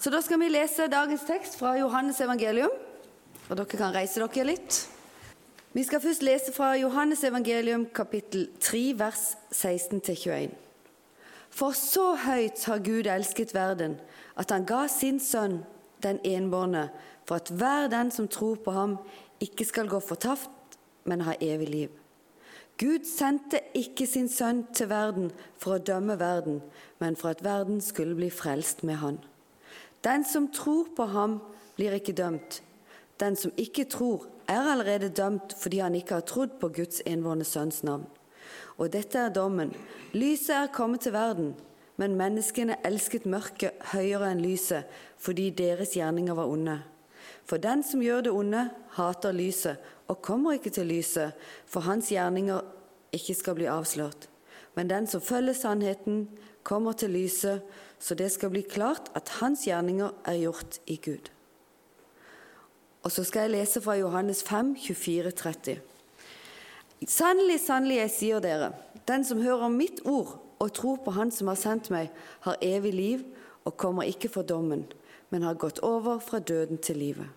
Så da skal vi lese dagens tekst fra Johannes evangelium. Og dere kan reise dere litt. Vi skal først lese fra Johannes evangelium kapittel 3 vers 16-21. For så høyt har Gud elsket verden, at han ga sin sønn, den enbårne, for at hver den som tror på ham, ikke skal gå fortapt, men ha evig liv. Gud sendte ikke sin sønn til verden for å dømme verden, men for at verden skulle bli frelst med han. Den som tror på ham, blir ikke dømt. Den som ikke tror, er allerede dømt fordi han ikke har trodd på Guds envårende sønns navn. Og dette er dommen. Lyset er kommet til verden, men menneskene elsket mørket høyere enn lyset fordi deres gjerninger var onde. For den som gjør det onde, hater lyset og kommer ikke til lyset, for hans gjerninger ikke skal bli avslørt. Men den som følger sannheten, kommer til lyset, så det skal bli klart at hans gjerninger er gjort i Gud. Og så skal jeg lese fra Johannes 5, 24-30. Sannelig, sannelig, jeg sier dere, den som hører mitt ord og tror på Han som har sendt meg, har evig liv og kommer ikke for dommen, men har gått over fra døden til livet.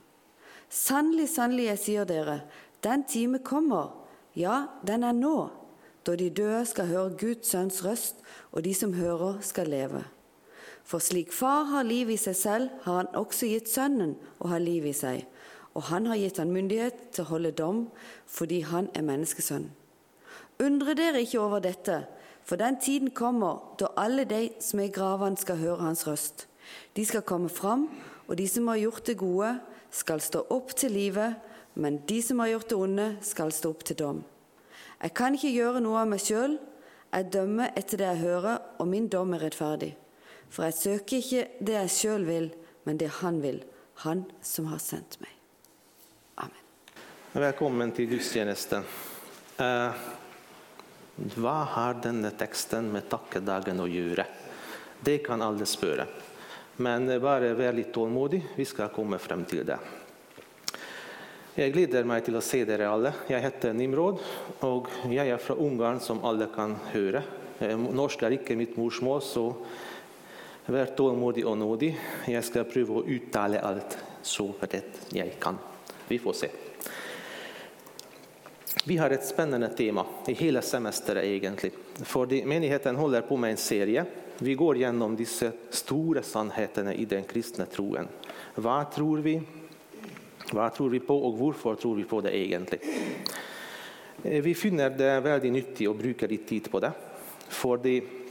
Sannelig, sannelig, jeg sier dere, den time kommer, ja, den er nå, da de døde skal høre Guds sønns røst, og de som hører, skal leve. For slik Far har liv i seg selv, har han også gitt Sønnen å ha liv i seg. Og han har gitt han myndighet til å holde dom, fordi han er menneskesønn. Undre dere ikke over dette, for den tiden kommer da alle de som er i gravene, skal høre hans røst. De skal komme fram, og de som har gjort det gode, skal stå opp til livet, men de som har gjort det onde, skal stå opp til dom. Jeg kan ikke gjøre noe av meg sjøl, jeg dømmer etter det jeg hører, og min dom er rettferdig. For jeg søker ikke det jeg sjøl vil, men det han vil, han som har sendt meg. Amen. Välkommen till gudstjänsten. Uh, eh, vad har den här texten med tackedagen att göra? Det kan alla spöra. Men eh, var väldigt tålmodig, vi ska komma fram till det. Jag gläder mig till att se er alla. Jag heter Nimrod, och jag är från Ungern som alla kan höra. Eh, Norska är inte mitt morsmål, så vær tålmodig og nådig. Jeg skal prøve å uttale alt så rett jeg kan. Vi får se. Vi har ett spännande tema i hela semesteret, egentlig. Fordi menigheten håller på med en serie. Vi går gjennom disse store sannhetene i den kristne troen. Hva tror vi? Hva tror vi på, og hvorfor tror vi på det egentligen? Eh, vi finner det veldig nyttig och brukar litt tid på det. Fordi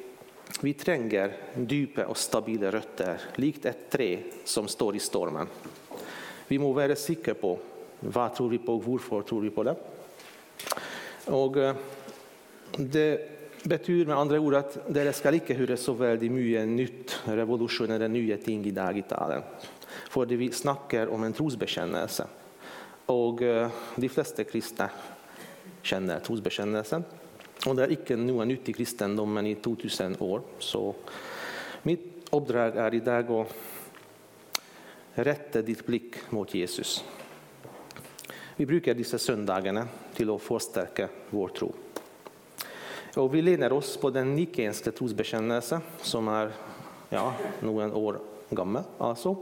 vi trenger dype og stabile røtter, likt et tre som står i stormen. Vi må være sikre på hva tror vi på, hvorfor tror vi på det. Og eh, Det betyr med andre ord at dere skal ikke høre så veldig mye nytt, revolusjonerende nye ting i dag i talen. Fordi vi snakker om en trosbekjennelse. Og eh, de fleste kristne kjenner trosbekjennelsen. Og det er ikke noe nytt i kristendommen i 2000 år. Så mitt oppdrag er i dag å rette ditt blikk mot Jesus. Vi bruker disse søndagene til å forsterke vår tro. Og vi lener oss på den nikenske trosbekjennelse, som er ja, noen år gammel. altså.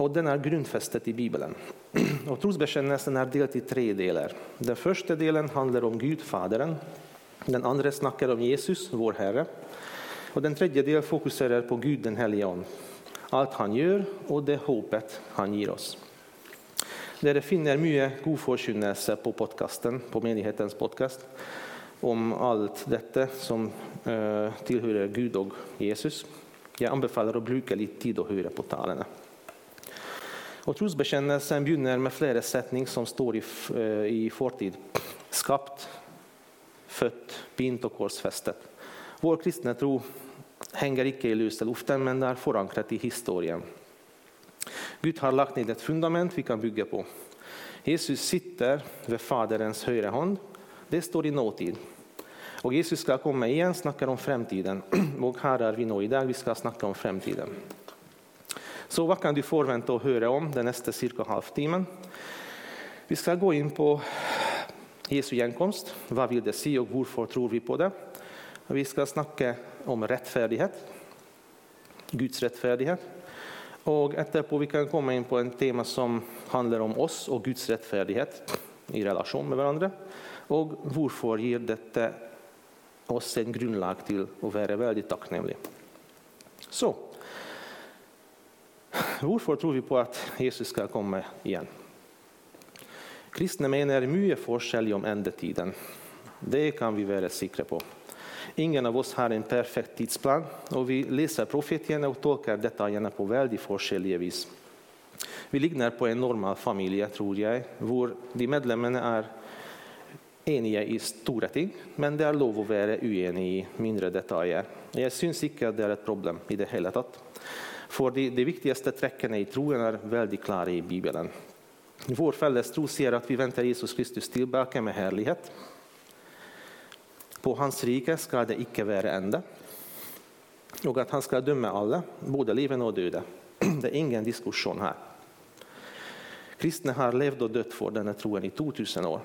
Og den er grunnfestet i Bibelen. Och trosbekännelsen är delad i tre delar. Den första delen handlar om Gud, Fadern. Den andra snackar om Jesus, vår Herre. Och den tredje delen fokuserar på Gud, den helige ånd. Han gör och det hoppet han ger oss. Dere finner mye god forkynnelse på podcasten, på menighetens podcast om allt detta som eh, tillhör Gud och Jesus. Jag anbefaller att bruka lite tid och höra på talene. Och trosbekännelsen begynner med flera sättningar som står i, eh, i fortid. Skapt, fött, bint och korsfästet. Vår kristna tro hänger icke i løse luften, men är förankrat i historien. Gud har lagt ner ett fundament vi kan bygga på. Jesus sitter vid Faderens högra hand. Det står i nåtid. Och Jesus ska komma igen, snackar om framtiden. Och här är vi nu i dag, vi ska snacka om framtiden. Så vad kan du förvänta dig att höra om den nästa cirka halvtimmen? Vi ska gå in på Jesu gjenkomst. Vad vill det se och varför tror vi på det? Vi ska snacka om rättfärdighet, Guds rättfärdighet. Och efterpå vi kan komma in på en tema som handlar om oss och Guds rättfärdighet i relation med varandra. Och varför ger detta oss en grundlag till att vara väldigt tacknämliga. Så, Hvorfor tror vi på at Jesus skal komme igjen? Kristne mener mye forskjellig om endetiden. Det kan vi være sikre på. Ingen av oss har en perfekt tidsplan og vi leser profetiene og tolker detta gärna på veldig forskjellige vis. Vi ligner på en normal familie, tror jeg, hvor de medlemmene er enige i store ting, men det er lov å være uenig i mindre detaljer. Jeg syns ikke det er et problem i det hele tatt. För de, de viktigaste tecknen i troen är väldigt klara i Bibeln. Vår fälles tro säger att vi väntar Jesus Kristus tillbaka med härlighet. På hans rike ska det icke vara ände. Och att han ska döma alla, både levande och döda. Det är ingen diskussion här. Kristna har levt och dött för denna troen i 2000 år.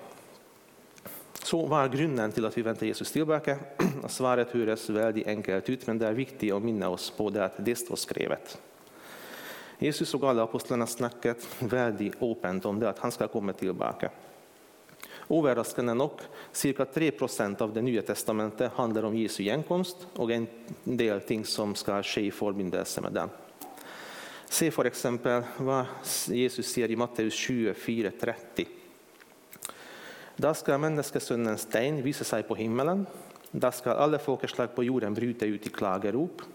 Så vad är grunden till att vi väntar Jesus tillbaka? Svaret hörs väldigt enkelt ut, men det är viktigt att minna oss på det att det står skrivet. Jesus och alla apostlarna snackat väldigt öppet om det, att han ska komma tillbaka. Överraskande nog, cirka 3 procent av det nya testamentet handlar om Jesu igenkomst, och en del ting som ska ske i förbindelse med den. Se för exempel vad Jesus säger i Matteus 24.30. Da skal menneskesønnens Sten vise seg på himmelen. Da skal alle folkeslag på jorden bryte ut i klagerop.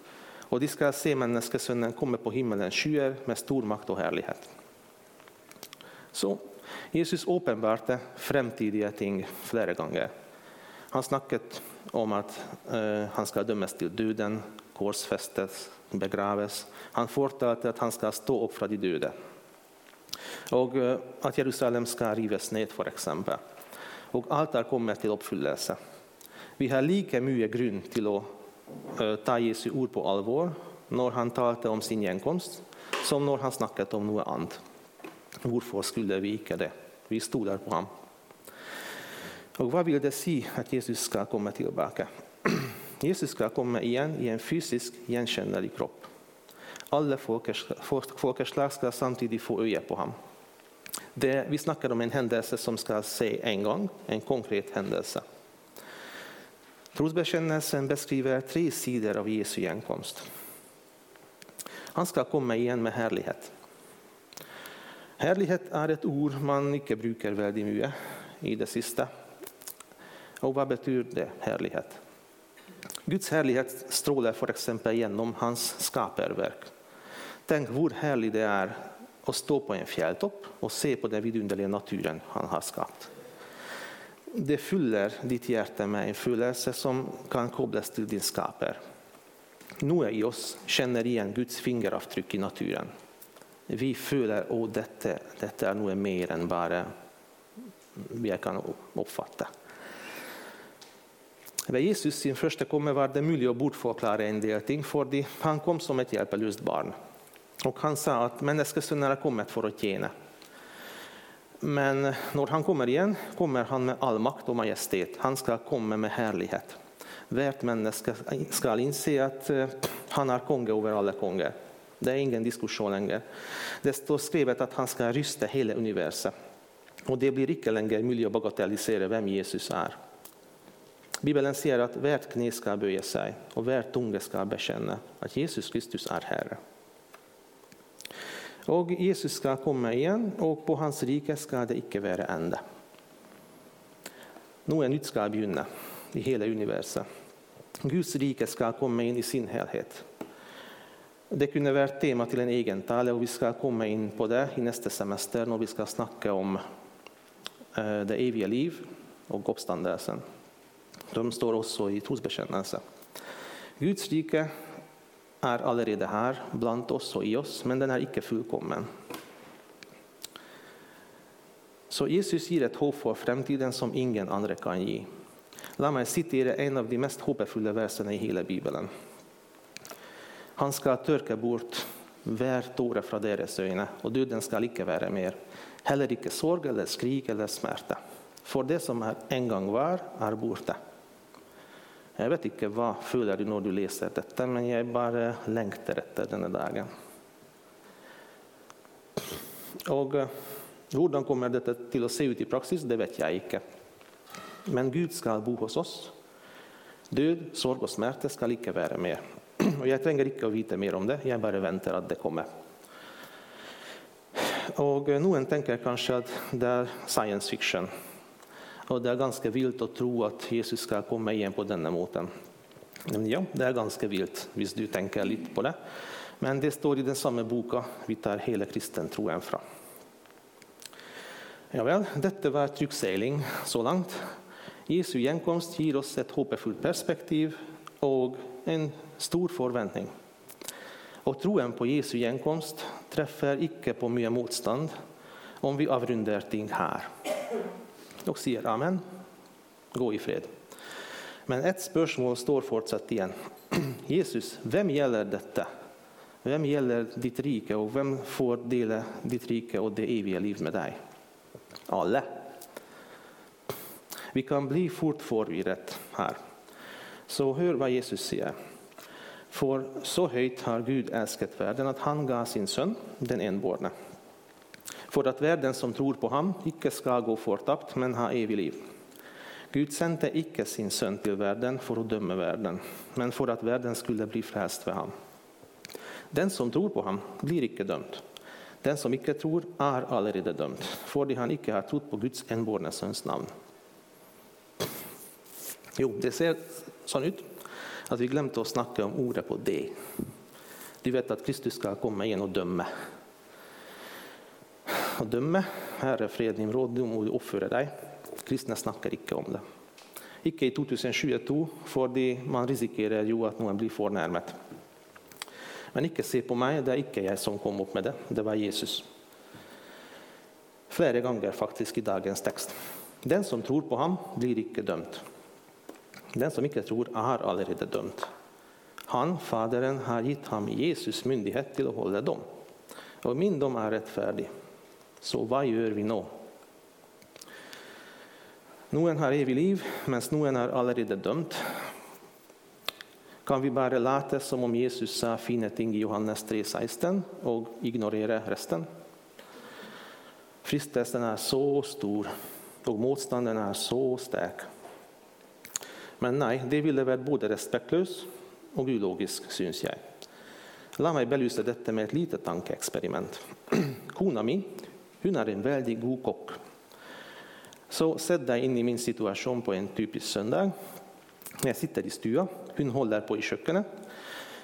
Og de skal se menneskesønnen komme på himmelens skyer med stor makt og herlighet. Så Jesus åpenbarte fremtidige ting flere ganger. Han snakket om at uh, han skal dømmes til døden, korsfestes, begraves. Han fortalte at han skal stå opp fra de døde. Og uh, at Jerusalem skal rives ned, for och allt har kommit till uppfyllelse. Vi har lika mycket grund till att eh, ta Jesu ord på allvar när han talade om sin igenkomst som när han snackat om något annat. Varför skulle vi inte det? Vi stod där på honom. Och vad vill det säga att Jesus ska komma tillbaka? Jesus ska komma igen i en fysisk igenkännlig kropp. Alla folkeslag ska samtidigt få öga på honom. Det, vi snackar om en händelse som ska ske en gång, en konkret händelse. Trosbekännelsen beskriver tre sidor av Jesu igenkomst. Han ska komma igen med härlighet. Härlighet är ett ord man inte brukar väldigt mycket i det sista. Och vad betyder det, härlighet? Guds härlighet strålar för exempel genom hans skaparverk. Tänk hur härligt det är och stå på en fjälltopp och se på den vidunderliga naturen han har skapat. Det fyller ditt hjärta med en fyllelse som kan kopplas till din skapare. Några i oss känner igen Guds fingeravtryck i naturen. Vi följer, att detta, detta är nog mer än bara vi kan uppfatta. Ved Jesus sin första kommer var det möjligt att bortförklara en del ting, för han kom som ett hjälplöst barn. Och han sa att människosonen har kommit för att tjäna. Men när han kommer igen kommer han med all makt och majestät. Han ska komma med härlighet. Värt människa ska inse att eh, han är konge över alla kungar. Det är ingen diskussion längre. Det står skrivet att han ska rysta hela universum. Och det blir icke längre möjligt att bagatellisera vem Jesus är. Bibeln säger att värt knä ska böja sig och värt tunga ska bekänna att Jesus Kristus är Herre. Och Jesus ska komma igen och på hans rike ska det icke vara ände. Något nytt ska begynna i hela universum. Guds rike ska komma in i sin helhet. Det kunde vara tema till en egen tale och vi ska komma in på det i nästa semester när vi ska snacka om eh, det eviga liv och uppståndelsen. De står också i trosbekännelsen. Guds rike är allerede här bland oss och i oss, men den är icke fullkommen. Så Jesus ger ett hopp för framtiden som ingen andra kan ge. Låt mig citera en av de mest hoppfulla verserna i hela Bibeln. Han ska törka bort var tåre från deras ögon och döden ska icke vara mer. Heller icke sorg eller skrik eller smärta. För det som är en gång var är borta. Vet inte vad føler du när du läser detta, men jag bara längtar efter denna dagen. Og eh, hvordan kommer dette til å se ut i praksis, det vet jeg ikke. Men Gud skal bo hos oss. Død, sorg og smerte skal ikke være mer. Og jeg trenger ikke å vite mer om det, jeg bare venter at det kommer. Og eh, noen tenker kanskje at det er science fiction. Och det är ganska vilt att tro att Jesus ska komma igen på denna måten. Ja, det är ganska vilt om du tänker lite på det. Men det står i den samma boken vi tar hela kristentroen fra. Ja vel, detta var tryggseiling så långt. Jesu gjenkomst ger oss ett hoppfullt perspektiv och en stor förväntning. Och troen på Jesu gjenkomst träffar icke på mycket motstånd om vi avrundar ting här. Og sier amen. Gå i fred. Men ett spørsmål står fortsatt igjen. Jesus, hvem gjelder dette? Hvem gjelder ditt rike, og hvem får dele ditt rike og det evige liv med deg? Alle. Vi kan bli fort forvirret her. Så hør hva Jesus sier. For så høyt har Gud elsket verden at han ga sin sønn, den enbårne för att världen som tror på honom icke ska gå fortapt, men ha evig liv. Gud sände icke sin son till världen för att döma världen men för att världen skulle bli frälst för honom. Den som tror på honom blir icke dömd, Den som icke tror, är allerede dömd, för han icke har trott på Guds enborne sons namn. Jo, det ser så ut att vi glömde att snacka om ordet på det. Du vet att Kristus ska komma igen och döma. Å dømme Herre, fred din råd, du må oppføre deg. Kristne snakker ikke om det. Ikke i 2022, fordi man risikerer jo at noen blir fornærmet. Men ikke se på meg, det er ikke jeg som kom opp med det. Det var Jesus. Flere ganger faktisk i dagens tekst. Den som tror på ham, blir ikke dømt. Den som ikke tror, er allerede dømt. Han, Faderen, har gitt ham Jesus myndighet til å holde dom. Og min dom er rettferdig. Så hva gjør vi nå? Noen har evig liv, mens noen er allerede dømt. Kan vi bare late som om Jesus sa fine ting i Johannes 3, 16 og ignorere resten? Fristelsen er så stor, og motstanden er så sterk. Men nei, det ville vært både respektløst og ulogisk, syns jeg. La meg belyse dette med et lite tankeeksperiment. Kona mi hun är en väldigt god kock. Så sätt dig in i min situation på en typisk söndag. Jag sitter i stugan, hon håller på i köket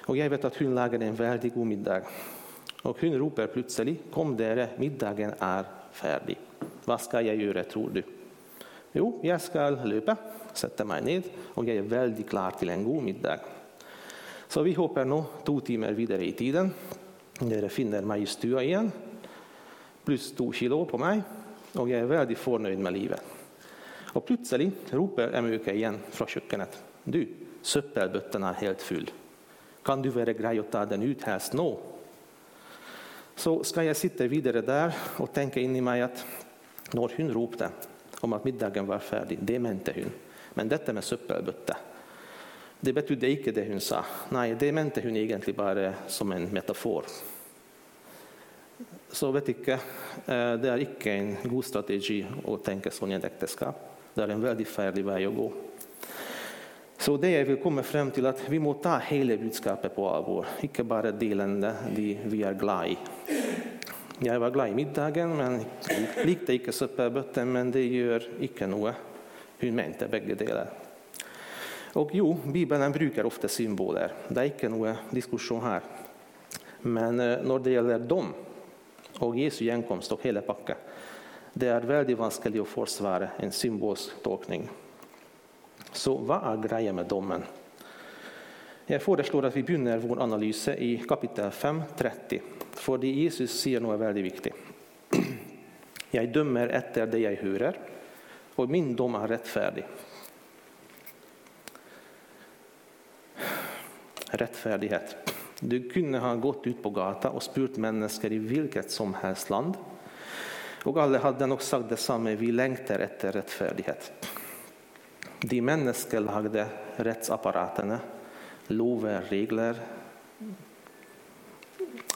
och jag vet att hon lagar en väldigt god middag. Och hon ropar plötsligt, 'Kom där middagen är färdig. Vad ska jag göra tror du? Jo, jag ska löpa, sätta mig ned, och jag är väldigt klar till en god middag. Så vi hoppar nu två timmar vidare i tiden. Där finner mig i stugan igen pluss to kilo på meg, og jeg er veldig fornøyd med livet. Og plutselig roper Emauke igjen fra kjøkkenet. Du, søppelbøtten er helt full. Kan du være grei å ta den ut helst nå? Så skal jeg sitte videre der og tenke inni meg at når hun ropte om at middagen var ferdig, det mente hun. Men dette med søppelbøtte, det betydde ikke det hun sa. Nei, det mente hun egentlig bare som en metafor. Så vet ikke, eh, Det er ikke en god strategi å tenke sånn i et ekteskap. Det er en veldig ferdig vei å gå. Så det jeg vil komme frem til at Vi må ta hele budskapet på alvor, ikke bare delene de vi er glad i. Jeg var glad i middagen, men likte ikke søppelbøtten. Men det gjør ikke noe. Hun mente begge deler. Og jo, Bibelen bruker ofte symboler. Det er ikke noe diskusjon her. Men eh, när når det gjelder dom og Jesu gjenkomst og hele pakka, det er veldig vanskelig å forsvare en symbolsk tolkning. Så hva er greia med dommen? Jeg foreslår at vi begynner vår analyse i kapittel 5, 30. Fordi Jesus sier noe veldig viktig. Jeg dømmer etter det jeg hører, og min dom er rettferdig. Rettferdighet. Du kunne ha gått ut på gata och spurt människor i vilket som helst land, Och alla hade nog sagt detsamma, vi längtar efter rättfärdighet. De menneskelagde rättsapparaterna lover, regler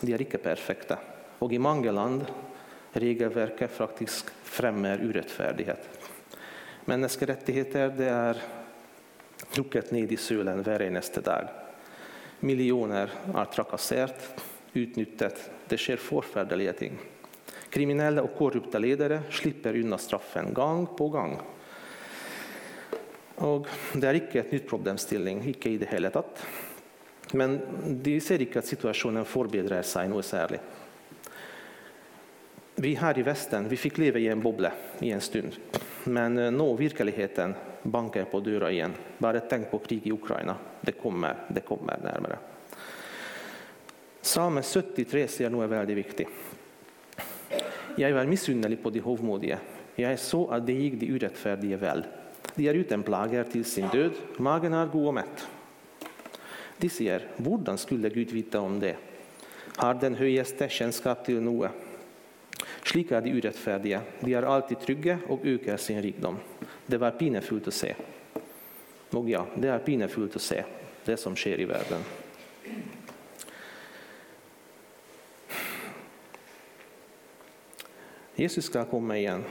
De är inte perfekta. Och i många land regelverket faktisk fremmer urettferdighet. Menneskerettigheter det är trukket ned i sølen varje nästa dag. Millioner er trakassert, utnyttet. Det skjer forferdelige ting. Kriminelle og korrupte ledere slipper unna straffen gang på gang. Og Det er ikke et nytt problemstilling, ikke i det hele tatt. Men de ser ikke at situasjonen forbedrer seg noe særlig. Vi her i Vesten vi fikk leve i en boble i en stund. Men eh, nå virkeligheten bankar på dörren igen. Bara tänk på krig i Ukraina. Det kommer, det kommer närmare. Salme 73 sier är väldigt viktig. Jag var missunnelig på de hovmodiga. Jag är så att det gick de urettferdige väl. De är utan plager till sin död. Magen är god och mätt. De säger, hvordan skulle Gud veta om det? Har den høyeste kännskap till noe? Slik er de urettferdige. De er alltid trygge og øker sin rikdom. Det var pinefullt å se. Og ja, det er pinefullt å se det som skjer i verden. Jesus skal komme igjen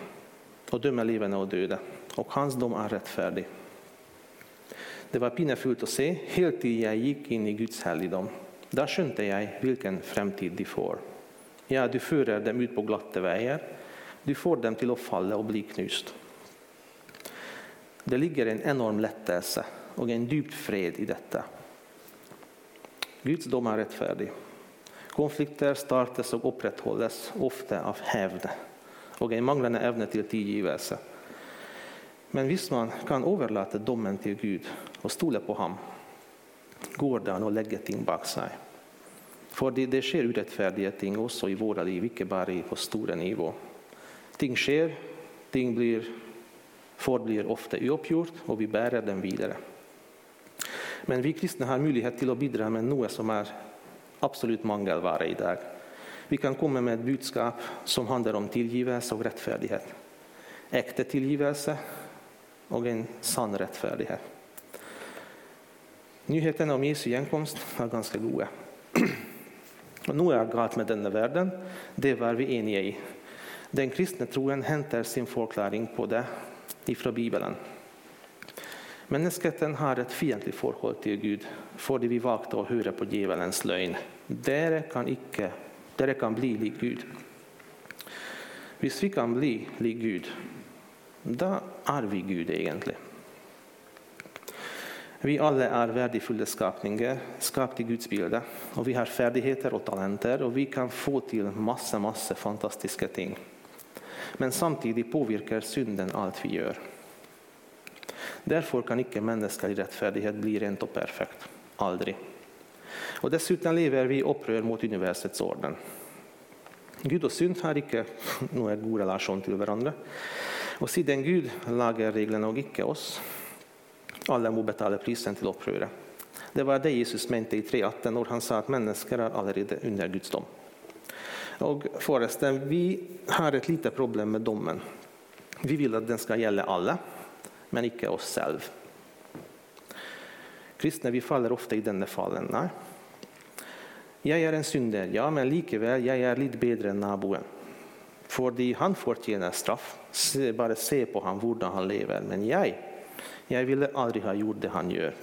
og dømme levende og døde, og hans dom er rettferdig. Det var pinefullt å se helt til jeg gikk inn i Guds helligdom. Da skjønte jeg hvilken fremtid de får. Ja, du förer dem ut på glatta vägar, Du får dem till att falla och bli knust. Det ligger en enorm lättelse och en djup fred i detta. Guds dom är rättfärdig. Konflikter startas och upprätthålls, ofta av hävd och en manglande evne till tillgivelse. Men visst, man kan överlåta domen till Gud och stole på ham, går det an ting bak sig. För det sker orättfärdiga ting också i våra liv, icke bara på stora nivå. Ting sker, ting blir, forblir ofta uppgjort och vi bär dem vidare. Men vi kristna har möjlighet till att bidra med något som är absolut mangelvare i dag. Vi kan komma med ett budskap som handlar om tillgivelse och rättfärdighet. Äkta tillgivelse och en sann rättfärdighet. Nyheterna om Jesu gjenkomst är ganska goda. Nu Noe er galt med denne verden, det var vi enige i. Den kristne troen henter sin forklaring på det ifrån Bibelen. Menneskeheten har et fiendtlig forhold til Gud fordi vi valgte å høre på djevelens løgn. Dere kan, ikke, dere kan bli lik Gud. Hvis vi kan bli lik Gud, da er vi Gud, egentlig. Vi alla är värdefulla skapningar, skapade i Guds bilder, och vi har färdigheter och talenter, och vi kan få till massa, massa fantastiska ting. Men samtidigt påverkar synden allt vi gör. Därför kan icke mänsklig rättfärdighet bli rent och perfekt. Aldrig. Och dessutom lever vi i upprör mot universets orden. Gud och synd har icke någon god relation till varandra. Och sedan Gud lagar reglerna och icke oss, alla må betala prisen till upproret. Det var det Jesus mente i 3.18 när han sa att människor är allerede under Guds dom. Och förresten, Vi har ett litet problem med domen. Vi vill att den ska gälla alla, men icke oss själva. Kristna vi faller ofta i denna fallen. nej. Jag är en synder, ja, men likväl, jag är lite bättre än naboen. För han förtjänar straff. bara se på honom, hur han lever. Men jag jag ville aldrig ha gjort det han gör.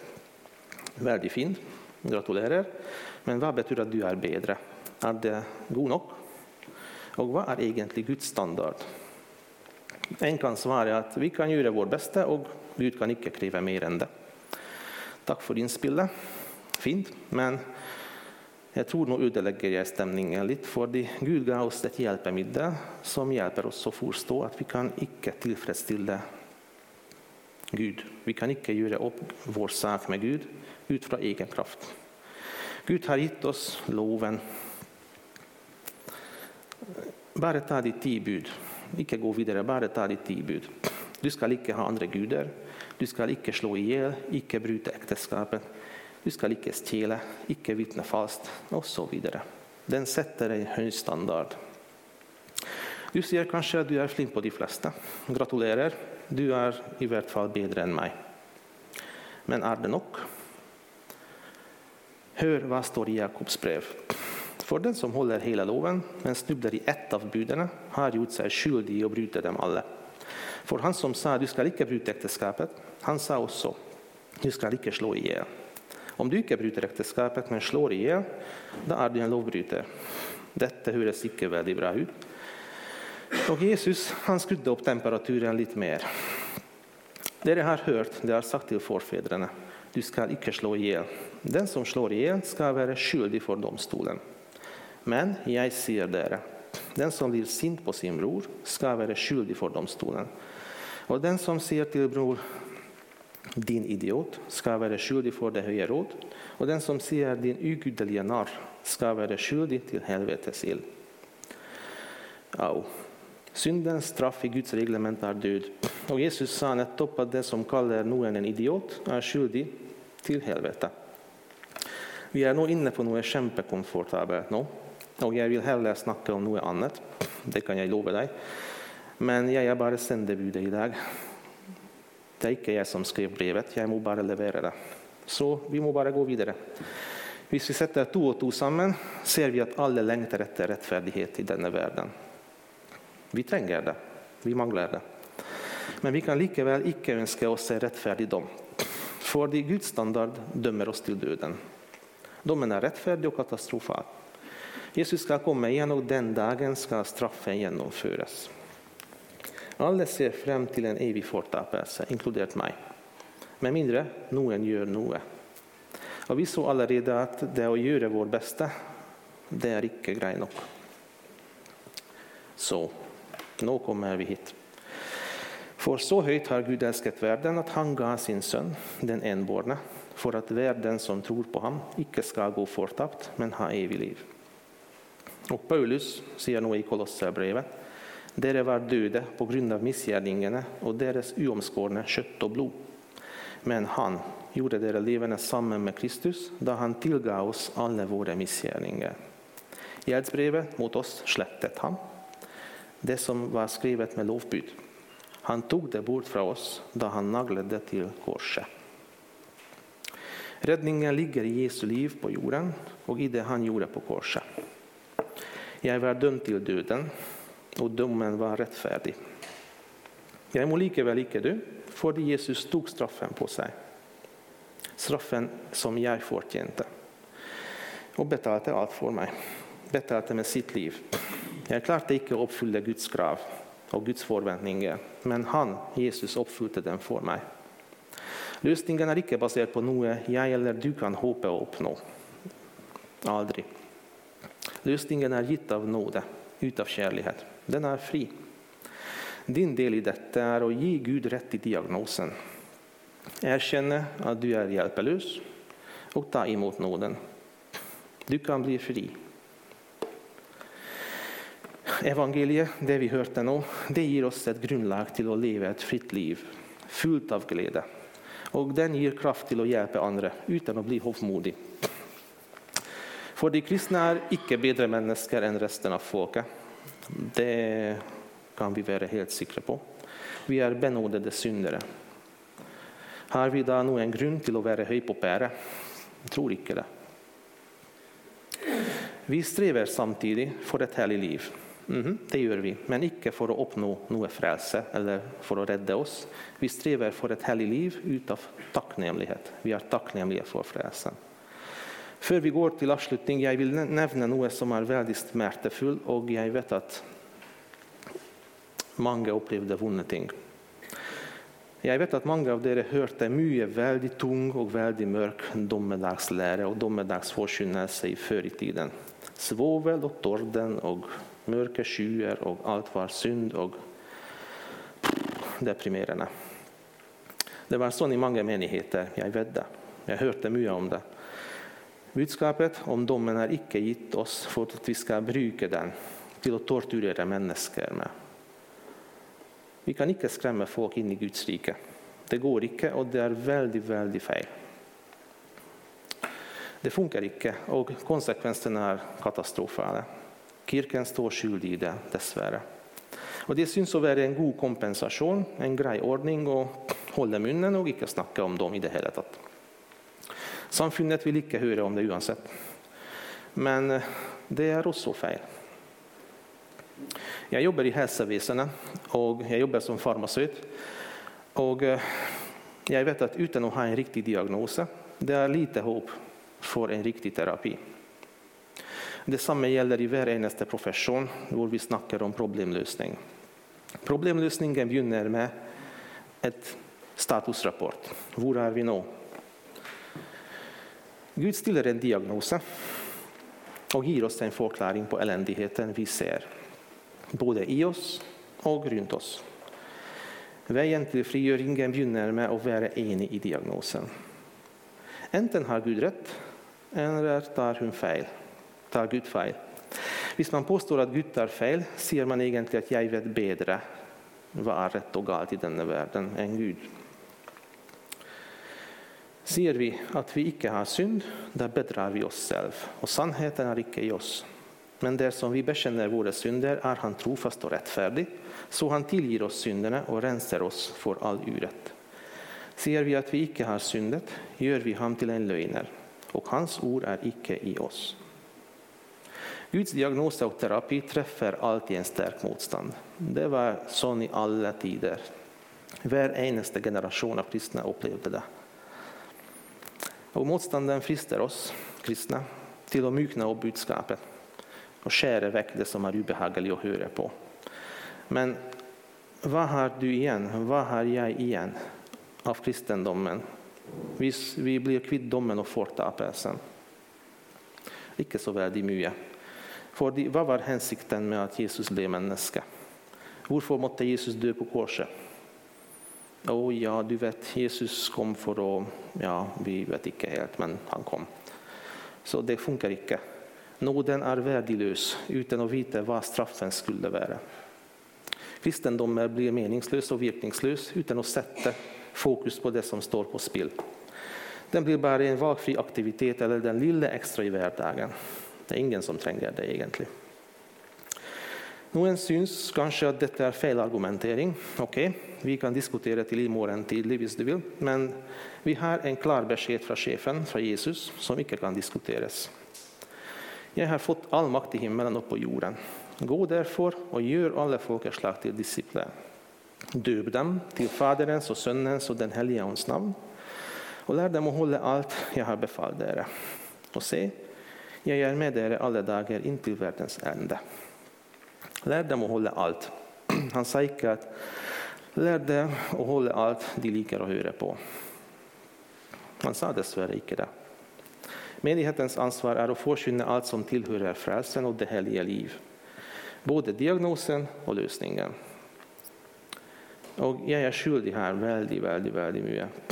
Väldigt fint. gratulerar. Men vad betyder att du är bättre? Är det god nog? Och vad är egentligen Guds standard? En kan svara att vi kan göra vårt bästa och Gud kan inte kräva mer än det. Takk for innspillet. Fint. Men jag tror nog ødelegger jeg stemningen litt, fordi Gud gav oss ett hjälpmedel som hjälper oss att förstå att vi kan ikke tillfredsställa Gud. Vi kan ikke gjøre opp vår sak med Gud ut fra egen kraft. Gud har gitt oss loven. Bare ta de ti bud. Ikke gå videre, bare ta de ti bud. Du skal ikke ha andre guder. Du skal ikke slå i hjel, ikke bryte ekteskapet. Du skal ikke stjele, ikke vitne falskt, osv. Den setter en høy standard. Du sier kanskje at du er flink på de fleste. Gratulerer. Du är i vart fall bättre än mig. Men är det nog? Hör vad står i Jakobs brev. För den som håller hela loven, men snubblar i ett av budene, har gjort sig skyldig i å dem alla. För han som sa du ska ikke bryta äktenskapet, han sa också du ska ikke slå ihjäl. Om du inte bryter äktenskapet, men slår ihjäl, då är du en lovbryter. Detta høres ikke veldig bra ut. Och Jesus han skrudde upp temperaturen lite mer. Det jag har hört, det har sagt till förfäderna, du ska icke slå ihjäl. Den som slår ihjäl ska vara skyldig för domstolen. Men jag säger det, den som blir sint på sin bror, ska vara skyldig för domstolen. Och den som säger till bror din idiot, ska vara skyldig för det höga råd. Och den som säger din ugudelige narr, ska vara skyldig till helvetes ild. Au. Syndens straff i Guds reglement är död. Och Jesus sa nettopp att det som kallar någon en idiot, är skyldig till helvete. Vi är nå inne på något kämpekomfortabelt nu. Och jag vill hellre snacka om något annat. Det kan jag lova dig. Men jag är bara sändebud i dag. Det är inte jag som skrev brevet, Jag må bara leverera det. Så vi må bara gå vidare. Om vi sätter två och två samman ser vi att alla längtar efter rättfärdighet i denna världen. Vi trenger det. Vi mangler det. Men vi kan likevel ikke ønske oss en rettferdig dom. Fordi Guds standard dømmer oss til døden. Dommen er rettferdig og katastrofal. Jesus skal komme igjen, og den dagen skal straffen gjennomføres. Alle ser frem til en evig fortapelse, inkludert meg. Med mindre noen gjør noe. Og vi så allerede at det å gjøre vår beste, det er ikke greit nok. Så nå kommer vi hit. För så högt har Gud älskat världen att han gav sin son, den enbårne, för att världen som tror på honom icke ska gå fortapt, men ha evig liv. Och Paulus säger nu i Kolosserbrevet. Dere var döda på grund av missgärningarna och deras oomskårna kött och blod. Men han gjorde dere levande samman med Kristus då han tillgav oss alla våra missgärningar. I Gjeldsbrevet mot oss släppte han, det som var skrivet med lovbud. Han tog det bort från oss då han naglade det till korset. Räddningen ligger i Jesu liv på jorden och i det han gjorde på korset. Jag var dömd till döden, och domen var rättfärdig. Jag må väl lika dø, för Jesus tog straffen på sig, Straffen som jag förtjänte, och betalade allt för mig, betalade med sitt liv. Jeg klarte ikke å oppfylle Guds krav og Guds forventninger, men han, Jesus, oppfylte dem for meg. Løsningen er ikke basert på noe jeg eller du kan håpe å oppnå. Aldri. Løsningen er gitt av nåde, ut av kjærlighet. Den er fri. Din del i dette er å gi Gud rett i diagnosen. Erkjenne at du er hjelpeløs, og ta imot nåden. Du kan bli fri. Evangeliet, det vi hørte nå, det gir oss et grunnlag til å leve et fritt liv, fullt av glede. Og den gir kraft til å hjelpe andre uten å bli hovmodig. For de kristne er ikke bedre mennesker enn resten av folket. Det kan vi være helt sikre på. Vi er benådede syndere. Har vi da noen grunn til å være høy på pære? Tror ikke det. Vi strever samtidig for et hellig liv. Mm det gör vi, men icke for å oppnå noe frelse eller for å redde oss. Vi strever for et hellig liv ut av takknemlighet. Vi er takknemlige for frelsen. Før vi går til avslutning, jeg vil nevne noe som er veldig smertefullt, og jeg vet at mange opplevde vonde ting. Jeg vet at mange av dere hørte mye veldig tung og veldig mørk dommedagslære og dommedagsforkynnelse i før i tiden. Svovel og torden og mörka skyer, och allt var synd och deprimerande. Det var sånn i många menigheter. jag vet det. Jeg hørte mycket om det. Budskapet om domen är icke gitt oss för att vi ska bruka den till att torturera människor med. Vi kan icke skrämma folk in i Guds rike. Det går icke och det är väldigt, väldigt fel. Det funkar icke och konsekvenserna är katastrofala. Kirken står skyldig i det, dessvärre. Och Det syns att vara en god kompensation, en grejordning, ordning hålla munnen och inte snacka om dem i det hela tatt. Samfunnet vill inte höra om det oavsett. Men eh, Det är också fel. Jag jobbar i hälsovården och jag jobbar som farmaceut. Och eh, jag vet att utan att ha en riktig diagnos, det är lite hopp för en riktig terapi. Detsamma gäller i varje eneste profession, där vi snackar om problemlösning. Problemlösningen begynner med ett statusrapport. Hvor är vi nu? Gud ställer en diagnos och ger oss en förklaring på eländigheten vi ser, både i oss och runt oss. Vägen till frigöringen begynner med att vara enig i diagnosen. Enten har Gud rätt, eller tar hon fel. Tar Gud feil. Hvis man påstår at Gud tar feil, sier man egentlig at jeg vet bedre hva er rett og galt i denne verden enn Gud. Sier vi at vi ikke har synd, da bedrar vi oss selv, og sannheten er ikke i oss. Men dersom vi bekjenner våre synder, er Han trofast og rettferdig, så Han tilgir oss syndene og renser oss for all urett. Sier vi at vi ikke har syndet, gjør vi ham til en løgner, og Hans ord er ikke i oss. Guds diagnoser och terapi träffar alltid en stark motstånd. Det var så i alla tider. Var eneste generation av kristna upplevde det. Och motstånden frister oss kristna till att mjukna upp budskapet och skära väck det som är obehagligt att höra på. Men vad har du igen, vad har jag igen av kristendomen? hvis vi blir kvitt domen och fortapelsen? icke så veldig för Fordi, var hensikten med att Jesus blev människa? Varför måtte Jesus dö på korset? Oh, ja, du vet, Jesus kom för att... Ja, vi vet inte helt, men han kom. Så det funkar inte. Nåden är värdelös utan att veta vad straffen skulle vara. Kristendomen blir meningslös och virkningslös utan att sätta fokus på det som står på spel. Den blir bara en valfri aktivitet eller den lilla extra i vardagen. Det er ingen som trenger det, egentlig. Noen syns kanskje at dette er fel argumentering. Ok, Vi kan diskutere til i morgen tidlig hvis du vil, men vi har en klar beskjed fra sjefen, fra Jesus, som ikke kan diskuteres. Jeg har fått all makt i himmelen og på jorden. Gå derfor og gjør alle folkeslag til disipler. Døp dem til Faderens og Sønnens og Den hellige ånds navn, og lær dem å holde alt jeg har befalt dere. Og se, jag är med er alla dagar intill världens ände. Lär dem att hålla allt. Han säger att lär dem att hålla allt de likar och höra på. Han sa dessvärre icke det. Menighetens ansvar är att forkynne allt som tillhör frälsen och det heliga liv. Både diagnosen och lösningen. Och jag är skyldig här väldigt, väldigt, väldigt mycket.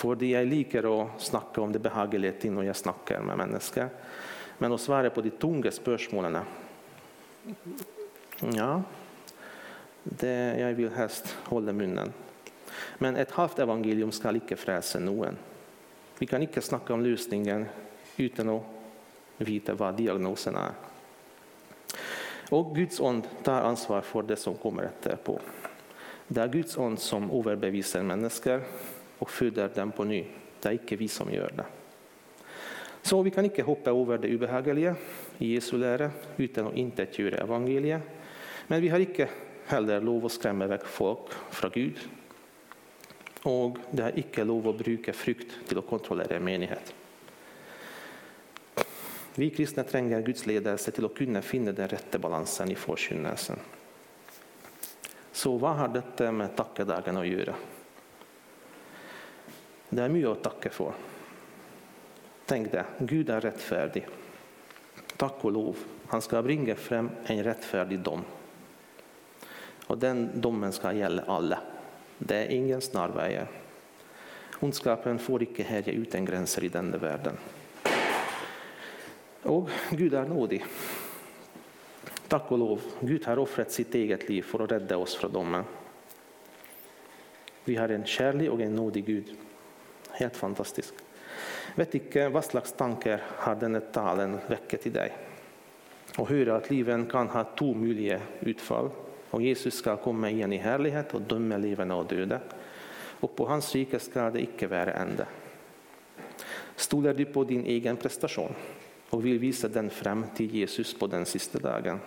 Fordi jeg liker å snakke om det behagelige ting når jeg snakker med mennesker. Men å svare på de tunge spørsmålene Ja, det, jeg vil helst holde munnen. Men et halvt evangelium skal ikke frelse noen. Vi kan ikke snakke om løsningen uten å vite hva diagnosen er. Og Guds ånd tar ansvar for det som kommer etterpå. Det er Guds ånd som overbeviser mennesker och föder dem på ny. Det är ikke vi som gör det. Så vi kan icke hoppa över det obehagliga i Jesu lära utan att göra evangeliet. Men vi har icke heller lov att skrämma iväg folk från Gud Och det har icke lov att bruka frukt till att kontrollera en menighet. Vi kristna tränger Guds ledelse till att kunna finna den rätta balansen i forkynnelsen. Så vad har detta med tackedagen att göra? Det er mye å takke for. Tenk det, Gud er rettferdig. Takk og lov. Han skal bringe frem en rettferdig dom. Og den dommen skal gjelde alle. Det er ingen snarveier. Ondskapen får ikke herje uten grenser i denne verden. Og Gud er nådig. Takk og lov, Gud har ofret sitt eget liv for å redde oss fra dommen. Vi har en kjærlig og en nådig Gud. Helt fantastisk. Vet inte vad slags tankar har denne talen väckt i dig? Och höra att livet kan ha två möjliga utfall och Jesus ska komma igen i härlighet och döma levende och döda. Och på hans rike ska det icke vara ände. Stolar du på din egen prestation och vill visa den fram till Jesus på den sista dagen.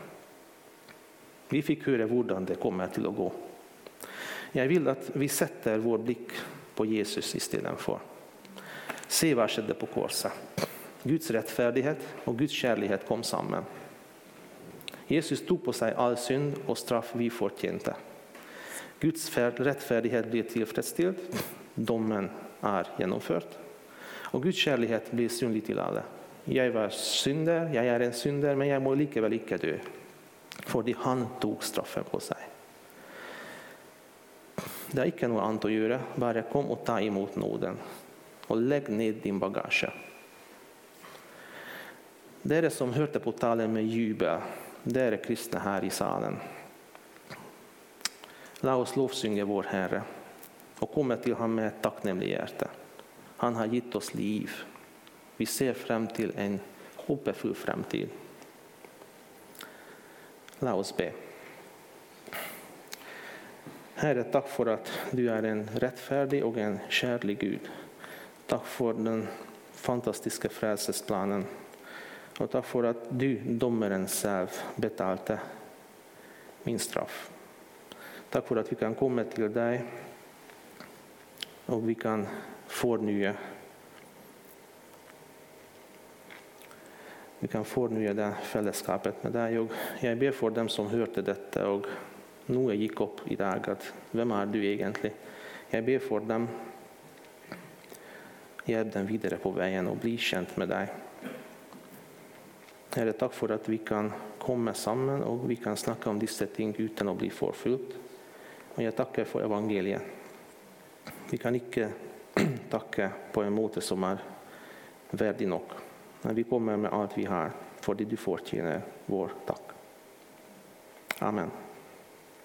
Vi fick höra hur det kommer till att gå. Jag vill att vi sätter vår blick på Jesus istedenfor. Se vad som skedde på korset. Guds rättfärdighet och Guds kärlighet kom samman. Jesus tog på sig all synd och straff vi förtjänte. Guds rättfärdighet blir tillfredsställd, domen är genomförd och Guds kärlighet blir synlig till alla. Jag var synder, jag är en synder, men jag må lika väl icke dö, för han tog straffen på sig. Det er ikke noe annet å gjøre. Bare kom og ta imot nåden. Og legg ned din bagasje. Dere som hørte på talen med jubel, dere kristne her i salen. La oss lovsynge vår Herre och komma till honom med ett tacknämligt hjärta. Han har gett oss liv. Vi ser fram till en hoppfull framtid. La oss be. Herre, tack för att du är en rättfärdig och en kärlig Gud. Tack för den fantastiska frälsningsplanen. Och tack för att du, domaren själv, betalte min straff. Tack för att vi kan komma till dig, och vi kan förnya. Vi kan förnya det fällskapet med dig. Och jag ber för dem som hörde detta och noe gikk opp i dag. at Hvem er du egentlig? Jeg ber for dem. Hjelp dem videre på veien og bli kjent med deg. Herre, takk for at vi kan komme sammen og vi kan snakke om disse ting uten å bli forfulgt. Og jeg takker for evangeliet. Vi kan ikke takke på en måte som er verdig nok. Men vi kommer med alt vi har, fordi du fortjener vår takk. Amen.